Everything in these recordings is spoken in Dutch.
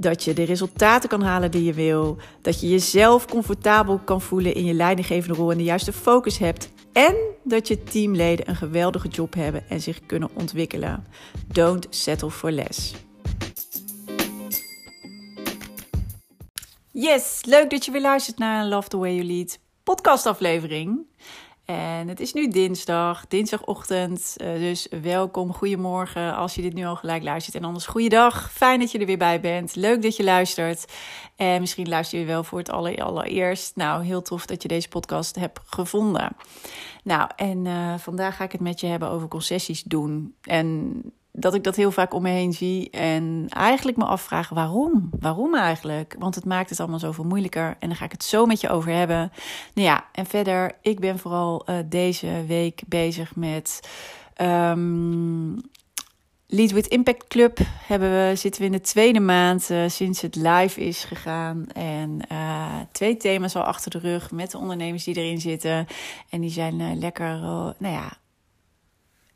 Dat je de resultaten kan halen die je wil. Dat je jezelf comfortabel kan voelen in je leidinggevende rol en de juiste focus hebt. En dat je teamleden een geweldige job hebben en zich kunnen ontwikkelen. Don't settle for less. Yes, leuk dat je weer luistert naar Love the Way You Lead podcastaflevering. En het is nu dinsdag, dinsdagochtend. Uh, dus welkom, goedemorgen als je dit nu al gelijk luistert. En anders goeiedag, fijn dat je er weer bij bent. Leuk dat je luistert. En misschien luister je wel voor het allereerst. Nou, heel tof dat je deze podcast hebt gevonden. Nou, en uh, vandaag ga ik het met je hebben over concessies doen. En dat ik dat heel vaak om me heen zie en eigenlijk me afvraag waarom? Waarom eigenlijk? Want het maakt het allemaal zoveel moeilijker en daar ga ik het zo met je over hebben. Nou ja, en verder, ik ben vooral uh, deze week bezig met um, Lead with Impact Club. Hebben we, zitten we in de tweede maand uh, sinds het live is gegaan. En uh, twee thema's al achter de rug met de ondernemers die erin zitten. En die zijn lekker, nou ja,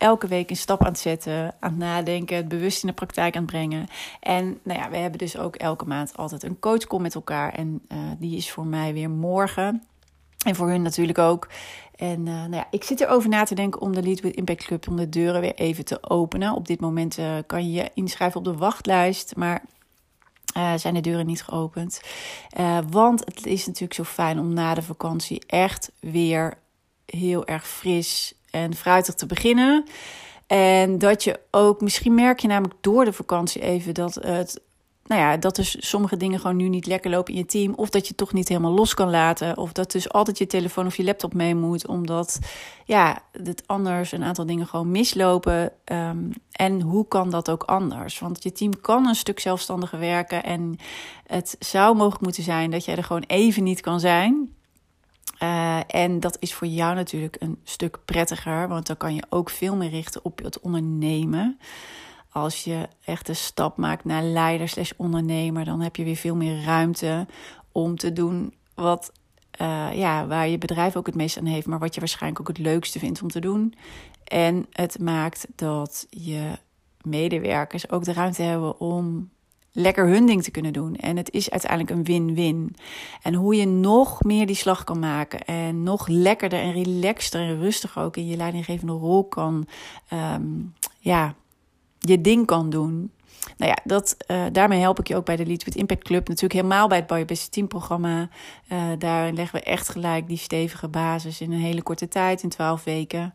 elke week een stap aan het zetten, aan het nadenken, het bewust in de praktijk aan het brengen. En nou ja, we hebben dus ook elke maand altijd een coachcall met elkaar. En uh, die is voor mij weer morgen. En voor hun natuurlijk ook. En uh, nou ja, ik zit erover na te denken om de Lead with Impact Club om de deuren weer even te openen. Op dit moment uh, kan je je inschrijven op de wachtlijst, maar zijn de deuren niet geopend. want het is natuurlijk zo fijn om na de vakantie echt weer heel erg fris en fruitig te beginnen. En dat je ook, misschien merk je namelijk door de vakantie even dat het. Nou ja, dat dus sommige dingen gewoon nu niet lekker lopen in je team. Of dat je toch niet helemaal los kan laten. Of dat dus altijd je telefoon of je laptop mee moet. Omdat ja, het anders een aantal dingen gewoon mislopen. Um, en hoe kan dat ook anders? Want je team kan een stuk zelfstandiger werken. En het zou mogelijk moeten zijn dat jij er gewoon even niet kan zijn. Uh, en dat is voor jou natuurlijk een stuk prettiger, want dan kan je ook veel meer richten op het ondernemen. Als je echt een stap maakt naar leider slash ondernemer, dan heb je weer veel meer ruimte om te doen wat, uh, ja, waar je bedrijf ook het meest aan heeft, maar wat je waarschijnlijk ook het leukste vindt om te doen. En het maakt dat je medewerkers ook de ruimte hebben om lekker hun ding te kunnen doen. En het is uiteindelijk een win-win. En hoe je nog meer die slag kan maken en nog lekkerder en relaxter en rustiger ook in je leidinggevende rol kan, um, ja, je ding kan doen. Nou ja, dat, uh, daarmee help ik je ook bij de Lead with Impact Club. Natuurlijk helemaal bij het Bouw Je Beste Team programma. Uh, daar leggen we echt gelijk die stevige basis in een hele korte tijd, in 12 weken.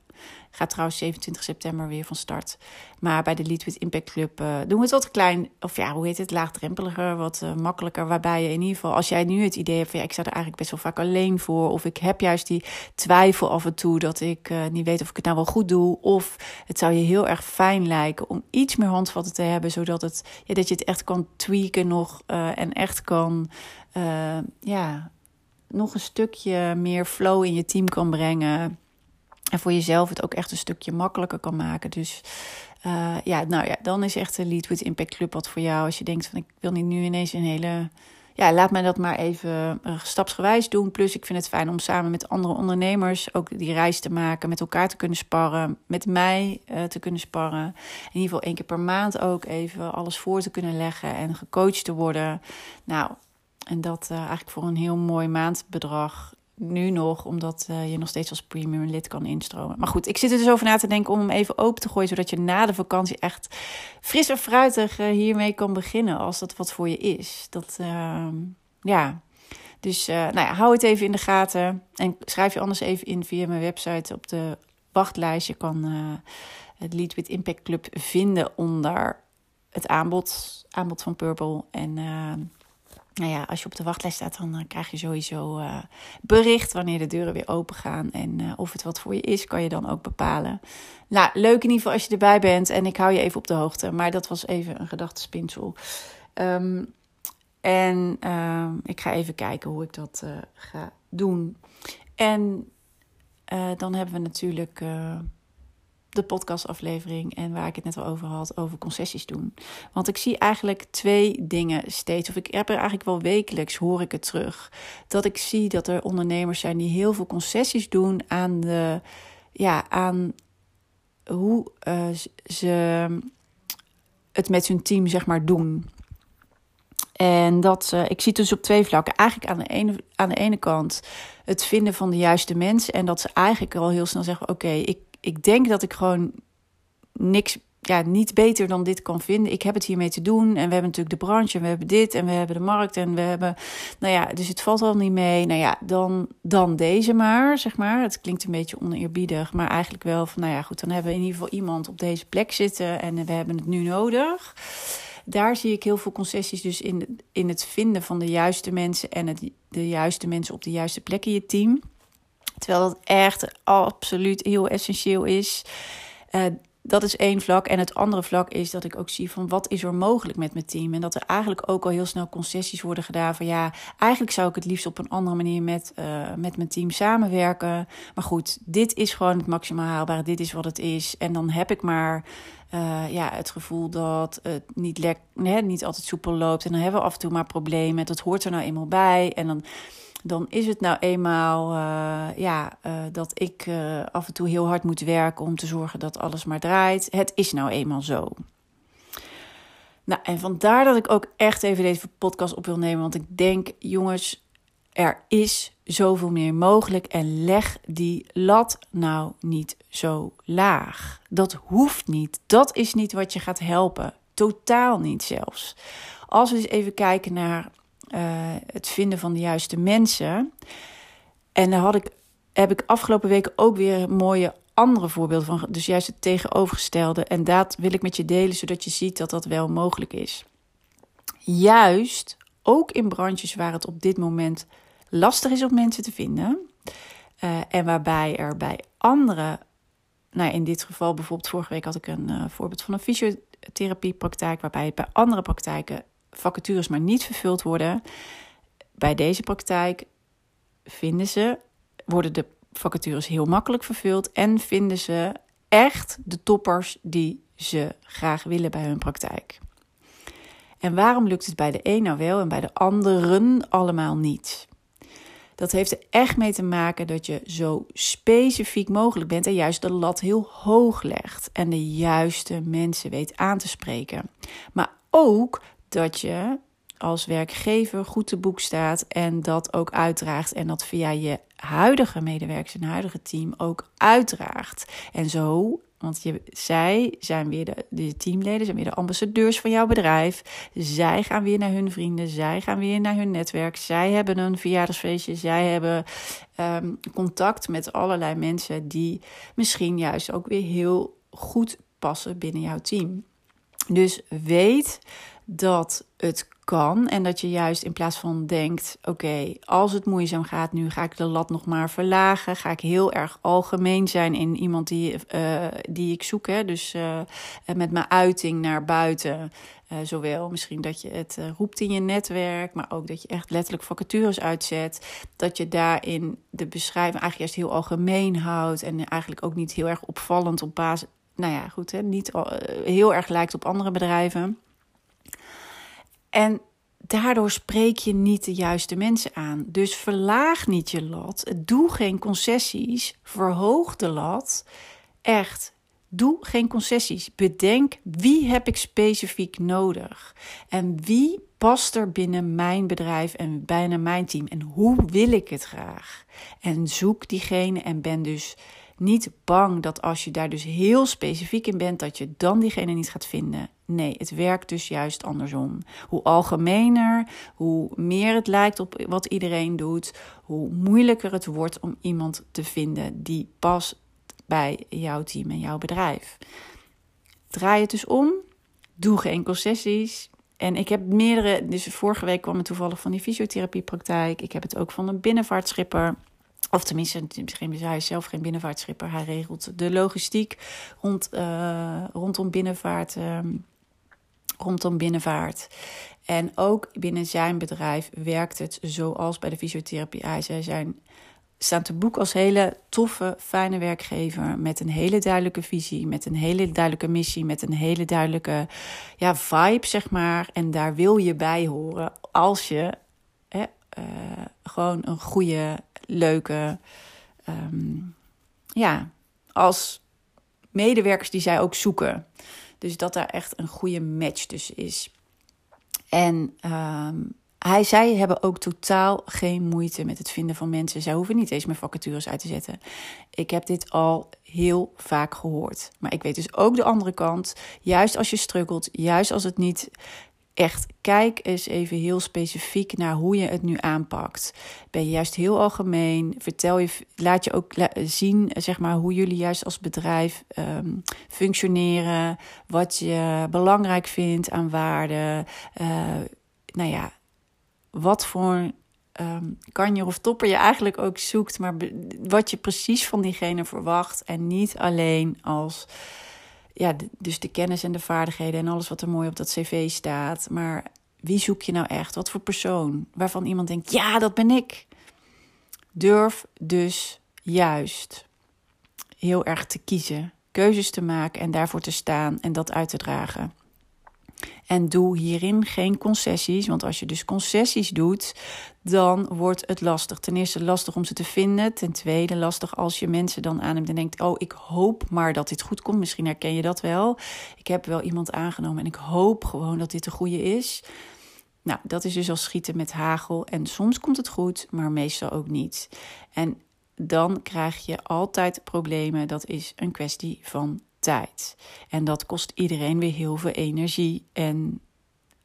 Gaat trouwens 27 september weer van start. Maar bij de Lead with Impact Club uh, doen we het wat klein, of ja, hoe heet het, laagdrempeliger, wat uh, makkelijker. Waarbij je in ieder geval, als jij nu het idee hebt van ja, ik sta er eigenlijk best wel vaak alleen voor. Of ik heb juist die twijfel af en toe dat ik uh, niet weet of ik het nou wel goed doe. Of het zou je heel erg fijn lijken om iets meer handvatten te hebben, zodat het, ja, dat je het echt kan tweaken nog en echt kan, ja, nog een stukje meer flow in je team kan brengen. En voor jezelf het ook echt een stukje makkelijker kan maken. Dus uh, ja, nou ja, dan is echt de Lead with Impact Club wat voor jou. Als je denkt van ik wil niet nu ineens een hele... Ja, laat mij dat maar even uh, stapsgewijs doen. Plus ik vind het fijn om samen met andere ondernemers ook die reis te maken. Met elkaar te kunnen sparren. Met mij uh, te kunnen sparren. In ieder geval één keer per maand ook even alles voor te kunnen leggen. En gecoacht te worden. Nou, en dat eigenlijk voor een heel mooi maandbedrag nu nog, omdat uh, je nog steeds als premium lid kan instromen. Maar goed, ik zit er dus over na te denken om hem even open te gooien, zodat je na de vakantie echt fris en fruitig uh, hiermee kan beginnen, als dat wat voor je is. Dat, uh, ja. Dus uh, nou ja, hou het even in de gaten en schrijf je anders even in via mijn website op de wachtlijst. Je kan het Lead with Impact Club vinden onder het aanbod, aanbod van Purple en nou ja, als je op de wachtlijst staat, dan uh, krijg je sowieso uh, bericht wanneer de deuren weer open gaan. En uh, of het wat voor je is, kan je dan ook bepalen. Nou, leuk in ieder geval als je erbij bent. En ik hou je even op de hoogte. Maar dat was even een gedachtespinsel. Um, En ehm, ik ga even kijken hoe ik dat ga doen. En dan hebben we natuurlijk de podcastaflevering en waar ik het net al over had, over concessies doen. Want ik zie eigenlijk twee dingen steeds, of ik heb er eigenlijk wel wekelijks, hoor ik het terug. Dat ik zie dat er ondernemers zijn die heel veel concessies doen aan de, ja, aan hoe uh, ze het met hun team, zeg maar, doen. En dat, uh, ik zie het dus op twee vlakken. Eigenlijk aan de, ene, aan de ene kant het vinden van de juiste mensen. En dat ze eigenlijk al heel snel zeggen: Oké, ik, ik denk dat ik gewoon niks, ja, niet beter dan dit kan vinden. Ik heb het hiermee te doen. En we hebben natuurlijk de branche. En we hebben dit. En we hebben de markt. En we hebben. Nou ja, dus het valt al niet mee. Nou ja, dan, dan deze maar, zeg maar. Het klinkt een beetje oneerbiedig. Maar eigenlijk wel van: Nou ja, goed. Dan hebben we in ieder geval iemand op deze plek zitten. En we hebben het nu nodig daar zie ik heel veel concessies dus in, in het vinden van de juiste mensen en het, de juiste mensen op de juiste plek in je team. Terwijl dat echt absoluut heel essentieel is. Uh, dat is één vlak. En het andere vlak is dat ik ook zie van wat is er mogelijk met mijn team. En dat er eigenlijk ook al heel snel concessies worden gedaan van ja, eigenlijk zou ik het liefst op een andere manier met, uh, met mijn team samenwerken. Maar goed, dit is gewoon het maximaal haalbare. Dit is wat het is. En dan heb ik maar uh, ja, het gevoel dat het niet, lek, nee, niet altijd soepel loopt. En dan hebben we af en toe maar problemen. Dat hoort er nou eenmaal bij. En dan dan is het nou eenmaal uh, ja, uh, dat ik uh, af en toe heel hard moet werken om te zorgen dat alles maar draait. Het is nou eenmaal zo. Nou, en vandaar dat ik ook echt even deze podcast op wil nemen. Want ik denk, jongens, er is zoveel meer mogelijk. En leg die lat nou niet zo laag. Dat hoeft niet. Dat is niet wat je gaat helpen. Totaal niet zelfs. Als we eens even kijken naar het vinden van de juiste mensen. En daar had ik, heb ik afgelopen weken ook weer mooie andere voorbeelden van. Dus juist het tegenovergestelde. En dat wil ik met je delen, zodat je ziet dat dat wel mogelijk is. Juist ook in branches waar het op dit moment lastig is om mensen te vinden. Uh, en waarbij er bij andere, nou in dit geval bijvoorbeeld vorige week had ik een uh, voorbeeld van een fysiotherapiepraktijk, waarbij bij andere praktijken vacatures maar niet vervuld worden. Bij deze praktijk vinden ze, worden de vacatures heel makkelijk vervuld en vinden ze echt de toppers die ze graag willen bij hun praktijk. En waarom lukt het bij de een nou wel en bij de anderen allemaal niet? Dat heeft er echt mee te maken dat je zo specifiek mogelijk bent en juist de lat heel hoog legt en de juiste mensen weet aan te spreken. Maar ook dat je als werkgever goed te boek staat en dat ook uitdraagt en dat via je huidige medewerkers en huidige team ook uitdraagt. En zo, want je, zij zijn weer de, de teamleden, zijn weer de ambassadeurs van jouw bedrijf. Zij gaan weer naar hun vrienden, zij gaan weer naar hun netwerk. Zij hebben een verjaardagsfeestje, zij hebben um, contact met allerlei mensen die misschien juist ook weer heel goed passen binnen jouw team. Dus weet dat het kan en dat je juist in plaats van denkt: oké, als het moeizaam gaat, nu ga ik de lat nog maar verlagen. Ga ik heel erg algemeen zijn in iemand die, uh, die ik zoek. Hè? Dus uh, met mijn uiting naar buiten. Uh, zowel misschien dat je het roept in je netwerk, maar ook dat je echt letterlijk vacatures uitzet. Dat je daarin de beschrijving eigenlijk juist heel algemeen houdt en eigenlijk ook niet heel erg opvallend op basis. Nou ja, goed, hè? niet heel erg lijkt op andere bedrijven. En daardoor spreek je niet de juiste mensen aan. Dus verlaag niet je lat. Doe geen concessies. Verhoog de lat. Echt. Doe geen concessies. Bedenk wie heb ik specifiek nodig en wie past er binnen mijn bedrijf en binnen mijn team en hoe wil ik het graag. En zoek diegene en ben dus niet bang dat als je daar dus heel specifiek in bent, dat je dan diegene niet gaat vinden. Nee, het werkt dus juist andersom. Hoe algemener, hoe meer het lijkt op wat iedereen doet, hoe moeilijker het wordt om iemand te vinden die past bij jouw team en jouw bedrijf. Draai het dus om. Doe geen concessies. En ik heb meerdere, dus vorige week kwam het toevallig van die fysiotherapiepraktijk. Ik heb het ook van een binnenvaartschipper. Of tenminste, hij is zelf geen binnenvaartschipper. Hij regelt de logistiek rond, uh, rondom binnenvaart. Uh, rondom binnenvaart. En ook binnen zijn bedrijf werkt het zoals bij de fysiotherapie. Zij zijn, staan te boek als hele toffe, fijne werkgever. Met een hele duidelijke visie, met een hele duidelijke missie, met een hele duidelijke ja, vibe, zeg maar. En daar wil je bij horen als je hè, uh, gewoon een goede, leuke. Um, ja, als medewerkers die zij ook zoeken. Dus dat daar echt een goede match tussen is. En um, hij, zij hebben ook totaal geen moeite met het vinden van mensen. Zij hoeven niet eens meer vacatures uit te zetten. Ik heb dit al heel vaak gehoord. Maar ik weet dus ook de andere kant. Juist als je struggelt, juist als het niet echt, kijk eens even heel specifiek naar hoe je het nu aanpakt. Ben je juist heel algemeen? Vertel je, laat je ook zien, zeg maar, hoe jullie juist als bedrijf um, functioneren. Wat je belangrijk vindt aan waarden. Uh, nou ja, wat voor um, kanjer of topper je eigenlijk ook zoekt, maar wat je precies van diegene verwacht. En niet alleen als ja, dus de kennis en de vaardigheden en alles wat er mooi op dat cv staat. Maar wie zoek je nou echt? Wat voor persoon? Waarvan iemand denkt, ja, dat ben ik. Durf dus juist heel erg te kiezen, keuzes te maken en daarvoor te staan en dat uit te dragen. En doe hierin geen concessies, want als je dus concessies doet, dan wordt het lastig. Ten eerste lastig om ze te vinden. Ten tweede lastig als je mensen dan aanneemt en denkt: Oh, ik hoop maar dat dit goed komt. Misschien herken je dat wel. Ik heb wel iemand aangenomen en ik hoop gewoon dat dit de goede is. Nou, dat is dus als schieten met hagel. En soms komt het goed, maar meestal ook niet. En dan krijg je altijd problemen. Dat is een kwestie van tijd. En dat kost iedereen weer heel veel energie en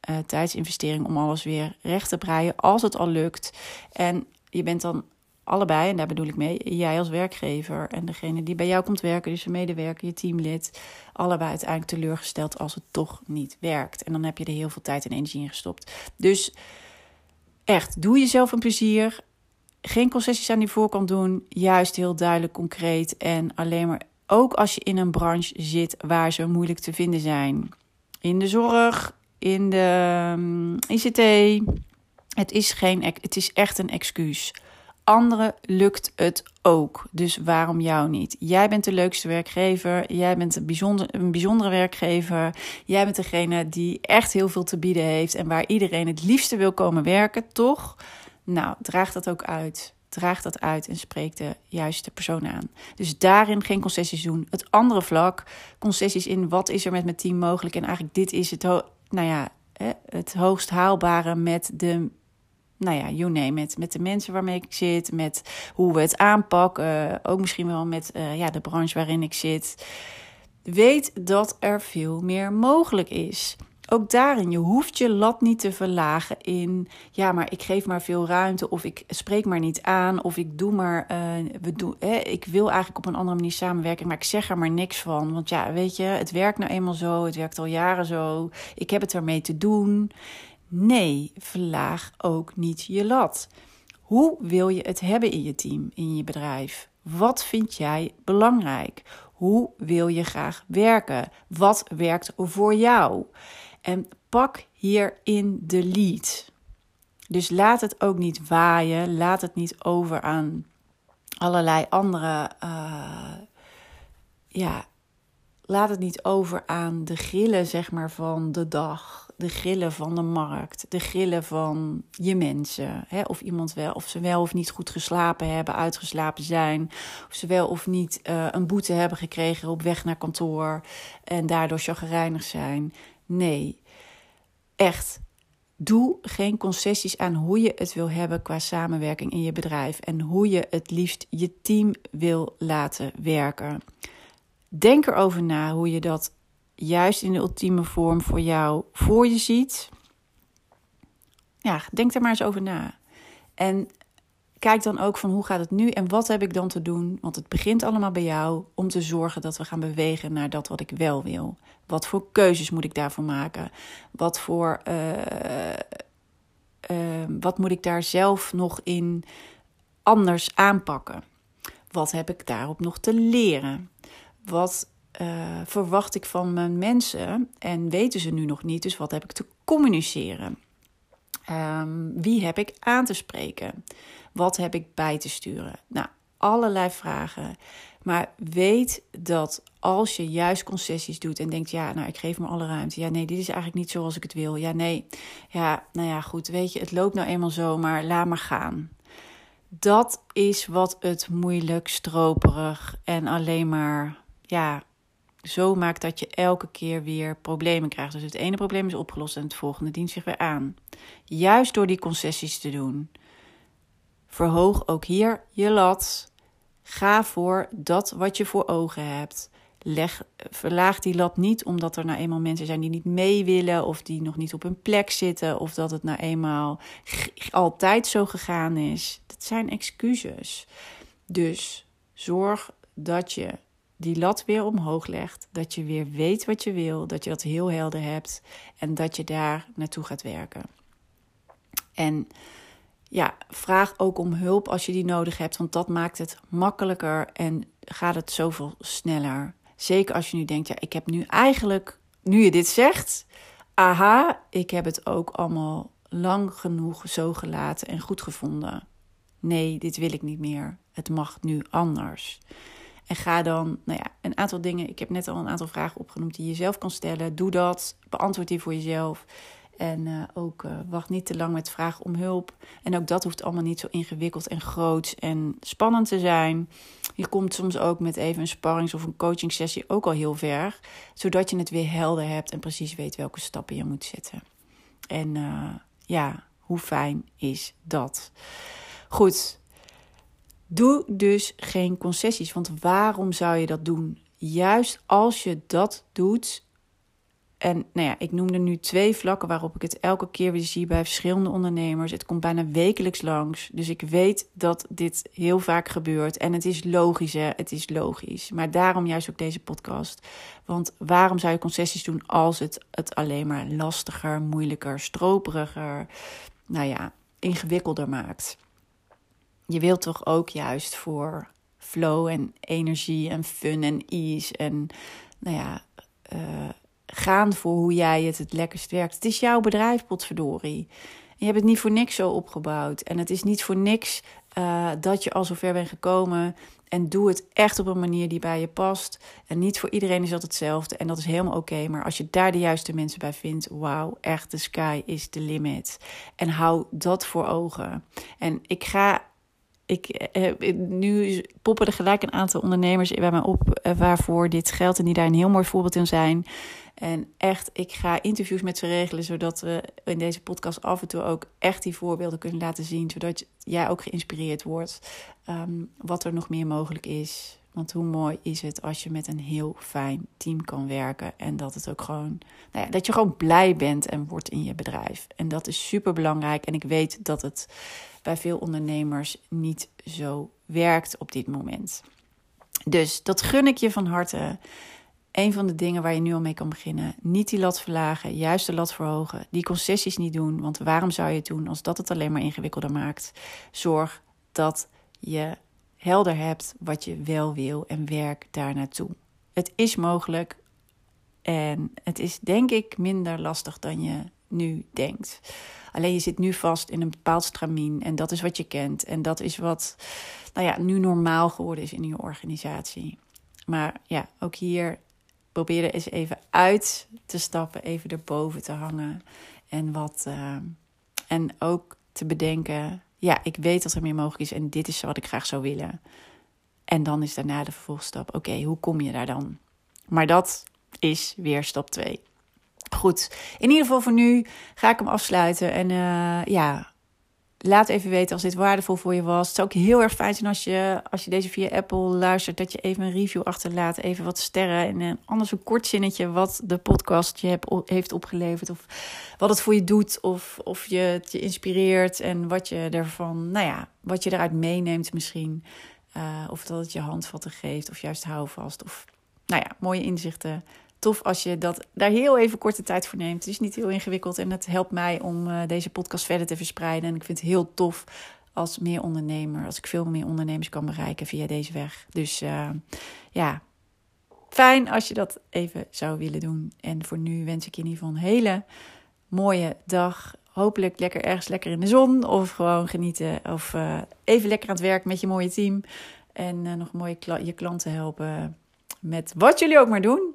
uh, tijdsinvestering om alles weer recht te breien als het al lukt. En je bent dan allebei, en daar bedoel ik mee, jij als werkgever en degene die bij jou komt werken, dus je medewerker, je teamlid, allebei uiteindelijk teleurgesteld als het toch niet werkt. En dan heb je er heel veel tijd en energie in gestopt. Dus echt, doe jezelf een plezier. Geen concessies aan die voorkant doen. Juist heel duidelijk, concreet en alleen maar ook als je in een branche zit waar ze moeilijk te vinden zijn. In de zorg, in de mm, ICT. Het is, geen, het is echt een excuus. Anderen lukt het ook. Dus waarom jou niet? Jij bent de leukste werkgever. Jij bent een, bijzonder, een bijzondere werkgever. Jij bent degene die echt heel veel te bieden heeft. En waar iedereen het liefste wil komen werken, toch? Nou, draag dat ook uit draag dat uit en spreek de juiste persoon aan. Dus daarin geen concessies doen. Het andere vlak, concessies in wat is er met mijn team mogelijk. En eigenlijk dit is het, nou ja, het hoogst haalbare met de nou ja, you name it. Met de mensen waarmee ik zit, met hoe we het aanpakken. ook misschien wel met uh, ja, de branche waarin ik zit. Weet dat er veel meer mogelijk is ook daarin, je hoeft je lat niet te verlagen in, ja, maar ik geef maar veel ruimte, of ik spreek maar niet aan, of ik doe maar, uh, we doen, ik wil eigenlijk op een andere manier samenwerken, maar ik zeg er maar niks van. Want ja, weet je, het werkt nou eenmaal zo, het werkt al jaren zo, ik heb het ermee te doen. Nee, verlaag ook niet je lat. Hoe wil je het hebben in je team, in je bedrijf? Wat vind jij belangrijk? Hoe wil je graag werken? Wat werkt voor jou? En pak hierin de lead. Dus laat het ook niet waaien. Laat het niet over aan allerlei andere. Uh, ja, laat het niet over aan de grillen, zeg maar, van de dag. De grillen van de markt. De grillen van je mensen. Hè? Of iemand wel, of ze wel of niet goed geslapen hebben, uitgeslapen zijn. Of ze wel of niet uh, een boete hebben gekregen op weg naar kantoor. En daardoor chagrijnig zijn. Nee, echt. Doe geen concessies aan hoe je het wil hebben qua samenwerking in je bedrijf en hoe je het liefst je team wil laten werken. Denk erover na hoe je dat juist in de ultieme vorm voor jou voor je ziet. Ja, denk er maar eens over na. En kijk dan ook van hoe gaat het nu en wat heb ik dan te doen? Want het begint allemaal bij jou om te zorgen dat we gaan bewegen naar dat wat ik wel wil. Wat voor keuzes moet ik daarvoor maken? Wat voor uh, uh, wat moet ik daar zelf nog in anders aanpakken? Wat heb ik daarop nog te leren? Wat uh, verwacht ik van mijn mensen en weten ze nu nog niet. Dus wat heb ik te communiceren? Um, wie heb ik aan te spreken? Wat heb ik bij te sturen? Nou, allerlei vragen. Maar weet dat als je juist concessies doet en denkt, ja, nou, ik geef me alle ruimte. Ja, nee, dit is eigenlijk niet zoals ik het wil. Ja, nee, ja, nou ja, goed, weet je, het loopt nou eenmaal zo, maar laat maar gaan. Dat is wat het moeilijk, stroperig en alleen maar, ja, zo maakt dat je elke keer weer problemen krijgt. Dus het ene probleem is opgelost en het volgende dient zich weer aan. Juist door die concessies te doen. Verhoog ook hier je lat. Ga voor dat wat je voor ogen hebt. Leg, verlaag die lat niet omdat er nou eenmaal mensen zijn die niet mee willen of die nog niet op hun plek zitten of dat het nou eenmaal altijd zo gegaan is. Dat zijn excuses. Dus zorg dat je die lat weer omhoog legt, dat je weer weet wat je wil, dat je dat heel helder hebt en dat je daar naartoe gaat werken. En ja, vraag ook om hulp als je die nodig hebt, want dat maakt het makkelijker en gaat het zoveel sneller. Zeker als je nu denkt, ja, ik heb nu eigenlijk, nu je dit zegt, aha, ik heb het ook allemaal lang genoeg zo gelaten en goed gevonden. Nee, dit wil ik niet meer. Het mag nu anders. En ga dan, nou ja, een aantal dingen. Ik heb net al een aantal vragen opgenoemd die je zelf kan stellen. Doe dat. Beantwoord die voor jezelf. En uh, ook uh, wacht niet te lang met vragen om hulp. En ook dat hoeft allemaal niet zo ingewikkeld en groot en spannend te zijn. Je komt soms ook met even een sparrings- of een coaching sessie ook al heel ver. Zodat je het weer helder hebt en precies weet welke stappen je moet zetten. En uh, ja, hoe fijn is dat? Goed, Doe dus geen concessies, want waarom zou je dat doen? Juist als je dat doet. En nou ja, ik noemde nu twee vlakken waarop ik het elke keer weer zie bij verschillende ondernemers. Het komt bijna wekelijks langs. Dus ik weet dat dit heel vaak gebeurt. En het is logisch, hè? Het is logisch. Maar daarom juist ook deze podcast. Want waarom zou je concessies doen als het het alleen maar lastiger, moeilijker, stroperiger, nou ja, ingewikkelder maakt? Je wilt toch ook juist voor flow en energie en fun en ease en nou ja, uh, gaan voor hoe jij het het lekkerst werkt. Het is jouw bedrijf, potverdorie. Je hebt het niet voor niks zo opgebouwd. En het is niet voor niks uh, dat je al zo ver bent gekomen. En doe het echt op een manier die bij je past. En niet voor iedereen is dat hetzelfde. En dat is helemaal oké. Maar als je daar de juiste mensen bij vindt, wauw, echt, de sky is the limit. En hou dat voor ogen. En ik ga ik, eh, nu poppen er gelijk een aantal ondernemers bij mij op eh, waarvoor dit geldt en die daar een heel mooi voorbeeld in zijn. En echt, ik ga interviews met ze regelen, zodat we in deze podcast af en toe ook echt die voorbeelden kunnen laten zien, zodat jij ook geïnspireerd wordt ehm, wat er nog meer mogelijk is. Want hoe mooi is het als je met een heel fijn team kan werken en dat het ook gewoon, nou ja, dat je gewoon blij bent en wordt in je bedrijf. En dat is super belangrijk. En ik weet dat het bij veel ondernemers niet zo werkt op dit moment. Dus dat gun ik je van harte. Een van de dingen waar je nu al mee kan beginnen. Niet die lat verlagen, juist de lat verhogen. Die concessies niet doen, want waarom zou je het doen als dat het alleen maar ingewikkelder maakt? Zorg dat je helder hebt wat je wel wil en werk daar naartoe. Het is mogelijk en het is denk ik minder lastig dan je nu denkt. Alleen je zit nu vast in een bepaald stramien en dat is wat je kent en dat is wat nou ja, nu normaal geworden is in je organisatie. Maar ja, ook hier probeer er eens even uit te stappen, even erboven te hangen en wat uh, en ook te bedenken ja, ik weet dat er meer mogelijk is en dit is wat ik graag zou willen. En dan is daarna de vervolgstap, oké, hoe kom je daar dan? Maar dat is weer stap 2. Goed, in ieder geval voor nu ga ik hem afsluiten. En uh, ja, laat even weten als dit waardevol voor je was. Het zou ook heel erg fijn zijn als je, als je deze via Apple luistert, dat je even een review achterlaat, even wat sterren en uh, anders een kort zinnetje wat de podcast je hebt, heeft opgeleverd of wat het voor je doet of, of je het je inspireert en wat je ervan, nou ja, wat je eruit meeneemt misschien. Uh, of dat het je handvatten geeft of juist houvast of nou ja, mooie inzichten tof als je dat daar heel even korte tijd voor neemt. Het is niet heel ingewikkeld en het helpt mij om uh, deze podcast verder te verspreiden. En ik vind het heel tof als meer ondernemer, als ik veel meer ondernemers kan bereiken via deze weg. Dus uh, ja, Fijn als je dat even zou willen doen. En voor nu wens ik je in ieder geval een hele mooie dag. Hopelijk lekker ergens lekker in de zon. Of gewoon genieten. Of uh, even lekker aan het werk met je mooie team. En nog mooi kla je klanten helpen met wat jullie ook maar doen.